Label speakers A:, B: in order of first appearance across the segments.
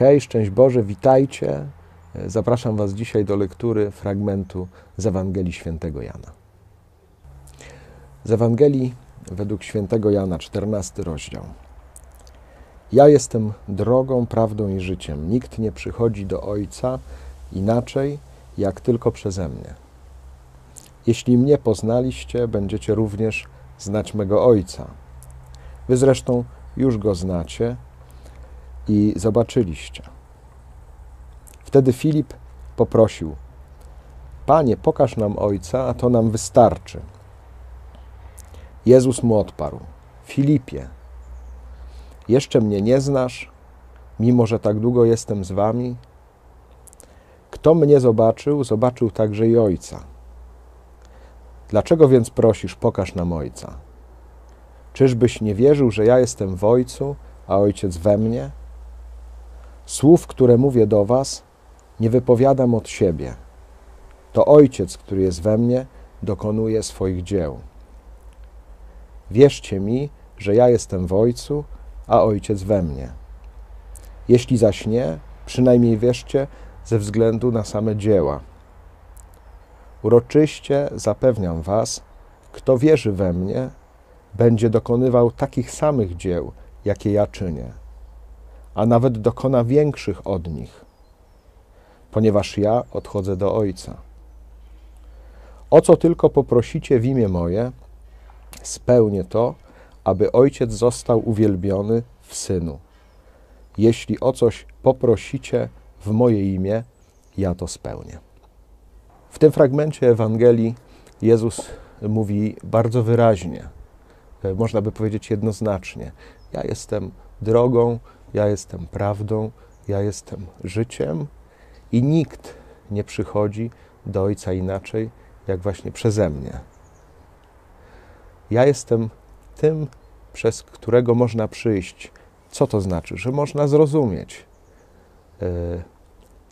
A: Hej, szczęść Boże, witajcie. Zapraszam Was dzisiaj do lektury fragmentu z Ewangelii Świętego Jana. Z Ewangelii według Świętego Jana, 14 rozdział. Ja jestem drogą, prawdą i życiem. Nikt nie przychodzi do Ojca inaczej, jak tylko przeze mnie. Jeśli mnie poznaliście, będziecie również znać mego Ojca. Wy zresztą już go znacie i zobaczyliście. Wtedy Filip poprosił: Panie, pokaż nam Ojca, a to nam wystarczy. Jezus mu odparł: Filipie, jeszcze mnie nie znasz, mimo że tak długo jestem z wami? Kto mnie zobaczył, zobaczył także i Ojca. Dlaczego więc prosisz, pokaż nam Ojca? Czyżbyś nie wierzył, że ja jestem w Ojcu, a Ojciec we mnie? Słów, które mówię do Was, nie wypowiadam od siebie. To Ojciec, który jest we mnie, dokonuje swoich dzieł. Wierzcie mi, że ja jestem w Ojcu, a Ojciec we mnie. Jeśli zaś nie, przynajmniej wierzcie ze względu na same dzieła. Uroczyście zapewniam Was, kto wierzy we mnie, będzie dokonywał takich samych dzieł, jakie ja czynię, a nawet dokona większych od nich, ponieważ ja odchodzę do Ojca. O co tylko poprosicie w imię moje, spełnię to, aby Ojciec został uwielbiony w Synu. Jeśli o coś poprosicie w moje imię, ja to spełnię. W tym fragmencie Ewangelii Jezus mówi bardzo wyraźnie, e, można by powiedzieć jednoznacznie: Ja jestem drogą, ja jestem prawdą, ja jestem życiem i nikt nie przychodzi do Ojca inaczej, jak właśnie przeze mnie. Ja jestem tym, przez którego można przyjść. Co to znaczy? Że można zrozumieć. E,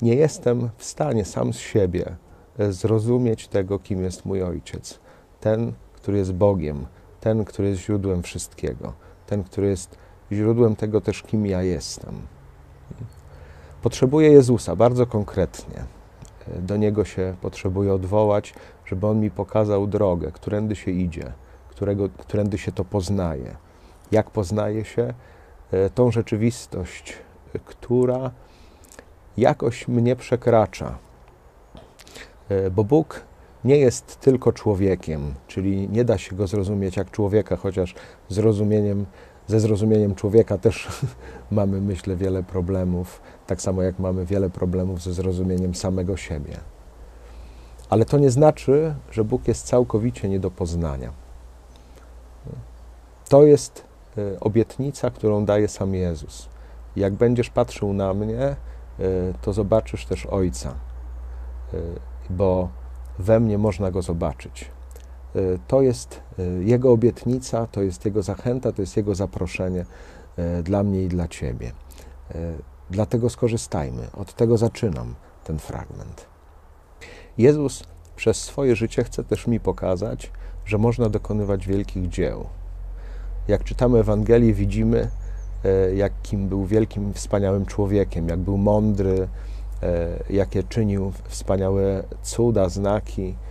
A: nie jestem w stanie sam z siebie e, zrozumieć tego, kim jest mój ojciec. Ten, który jest Bogiem, ten, który jest źródłem wszystkiego, ten, który jest źródłem tego też, kim ja jestem. Potrzebuję Jezusa bardzo konkretnie. Do Niego się potrzebuję odwołać, żeby On mi pokazał drogę, którędy się idzie, którego, którędy się to poznaje. Jak poznaje się e, tą rzeczywistość, która jakoś mnie przekracza. E, bo Bóg nie jest tylko człowiekiem, czyli nie da się go zrozumieć jak człowieka, chociaż zrozumieniem, ze zrozumieniem człowieka też mamy, myślę, wiele problemów, tak samo jak mamy wiele problemów ze zrozumieniem samego siebie. Ale to nie znaczy, że Bóg jest całkowicie nie do poznania. To jest e, obietnica, którą daje sam Jezus. Jak będziesz patrzył na mnie, e, to zobaczysz też Ojca, e, bo we mnie można go zobaczyć. To jest Jego obietnica, to jest Jego zachęta, to jest Jego zaproszenie dla mnie i dla Ciebie. Dlatego skorzystajmy. Od tego zaczynam ten fragment. Jezus przez swoje życie chce też mi pokazać, że można dokonywać wielkich dzieł. Jak czytamy Ewangelię, widzimy, e, jakim był wielkim, wspaniałym człowiekiem, jak był mądry, e, jakie czynił wspaniałe cuda, znaki, e,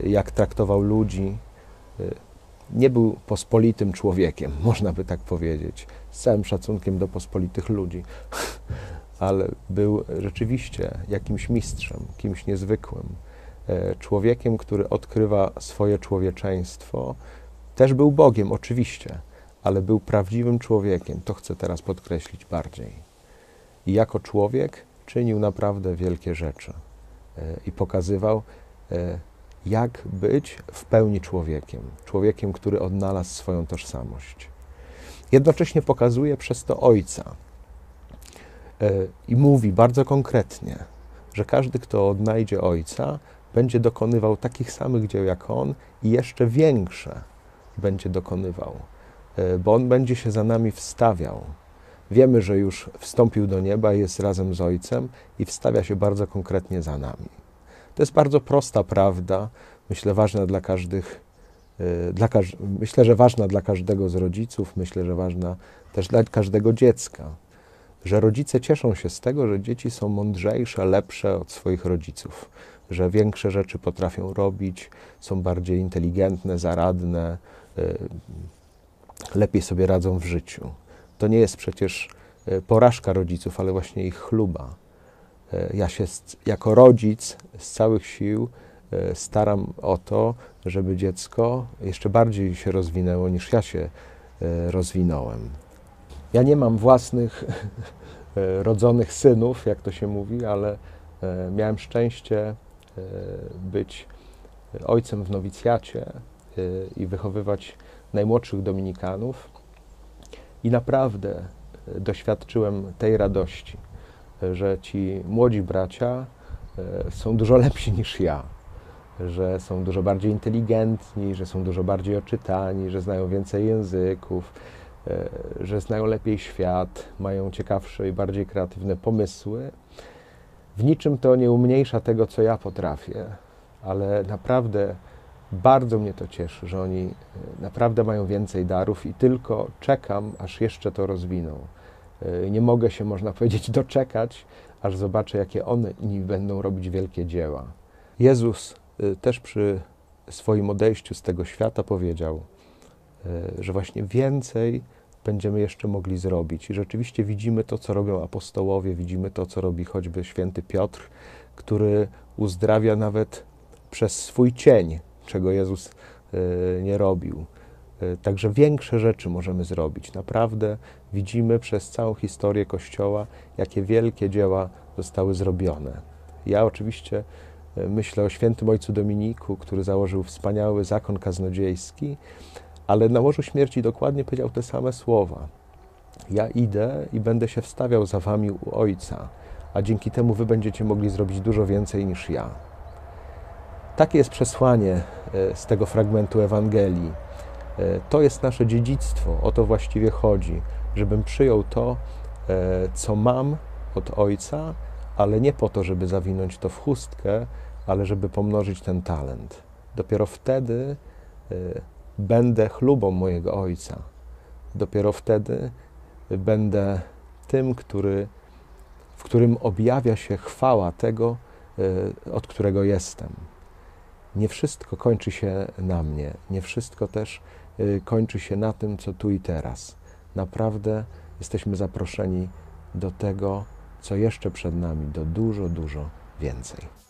A: jak traktował ludzi. Nie był pospolitym człowiekiem, można by tak powiedzieć, z całym szacunkiem do pospolitych ludzi, ale był rzeczywiście jakimś mistrzem, kimś niezwykłym, człowiekiem, który odkrywa swoje człowieczeństwo, też był Bogiem, oczywiście, ale był prawdziwym człowiekiem. To chcę teraz podkreślić bardziej. I jako człowiek czynił naprawdę wielkie rzeczy e, i pokazywał, e, jak być w pełni człowiekiem. Człowiekiem, który odnalazł swoją tożsamość. Jednocześnie pokazuje przez to Ojca e, i mówi bardzo konkretnie, że każdy, kto odnajdzie Ojca, będzie dokonywał takich samych dzieł jak On i jeszcze większe będzie dokonywał, e, bo On będzie się za nami wstawiał. Wiemy, że już wstąpił do nieba, jest razem z Ojcem i wstawia się bardzo konkretnie za nami. To jest bardzo prosta prawda, myślę, ważna dla każdych, e, dla każ myślę, że ważna dla każdego z rodziców, myślę, że ważna też dla każdego dziecka, że rodzice cieszą się z tego, że dzieci są mądrzejsze, lepsze od swoich rodziców, że większe rzeczy potrafią robić, są bardziej inteligentne, zaradne, y, lepiej sobie radzą w życiu. To nie jest przecież y, porażka rodziców, ale właśnie ich chluba. Y, ja się jako rodzic z całych sił staram o to, żeby dziecko jeszcze bardziej się rozwinęło niż ja się rozwinąłem. Ja nie mam własnych e, rodzonych synów, jak to się mówi, ale e, miałem szczęście e, być ojcem w nowicjacie i wychowywać najmłodszych dominikanów. I naprawdę doświadczyłem tej radości, że ci młodzi bracia są dużo lepsi niż ja, że są dużo bardziej inteligentni, że są dużo bardziej oczytani, że znają więcej języków, E, że znają lepiej świat, mają ciekawsze i bardziej kreatywne pomysły. W niczym to nie umniejsza tego, co ja potrafię, ale naprawdę bardzo mnie to cieszy, że oni e, naprawdę mają więcej darów i tylko czekam, aż jeszcze to rozwiną. E, nie mogę się, można powiedzieć, doczekać, aż zobaczę, jakie oni będą robić wielkie dzieła. Jezus też przy swoim odejściu z tego świata powiedział, że właśnie więcej będziemy jeszcze mogli zrobić. I rzeczywiście widzimy to, co robią apostołowie, widzimy to, co robi choćby święty Piotr, który uzdrawia nawet przez swój cień, czego Jezus nie robił. E, także większe rzeczy możemy zrobić. Naprawdę widzimy przez całą historię Kościoła, jakie wielkie dzieła zostały zrobione. Ja oczywiście e, myślę o świętym ojcu Dominiku, który założył wspaniały zakon kaznodziejski, ale na łożu śmierci dokładnie powiedział te same słowa. Ja idę i będę się wstawiał za wami u Ojca, a dzięki temu wy będziecie mogli zrobić dużo więcej niż ja. Takie jest przesłanie e, z tego fragmentu Ewangelii. E, to jest nasze dziedzictwo, o to właściwie chodzi, żebym przyjął to, e, co mam od Ojca, ale nie po to, żeby zawinąć to w chustkę, ale żeby pomnożyć ten talent. Dopiero wtedy będę chlubą mojego Ojca. Dopiero wtedy będę tym, który, w którym objawia się chwała tego, e, od którego jestem. Nie wszystko kończy się na mnie, nie wszystko też e, kończy się na tym, co tu i teraz. Naprawdę jesteśmy zaproszeni do tego, co jeszcze przed nami, do dużo, dużo więcej.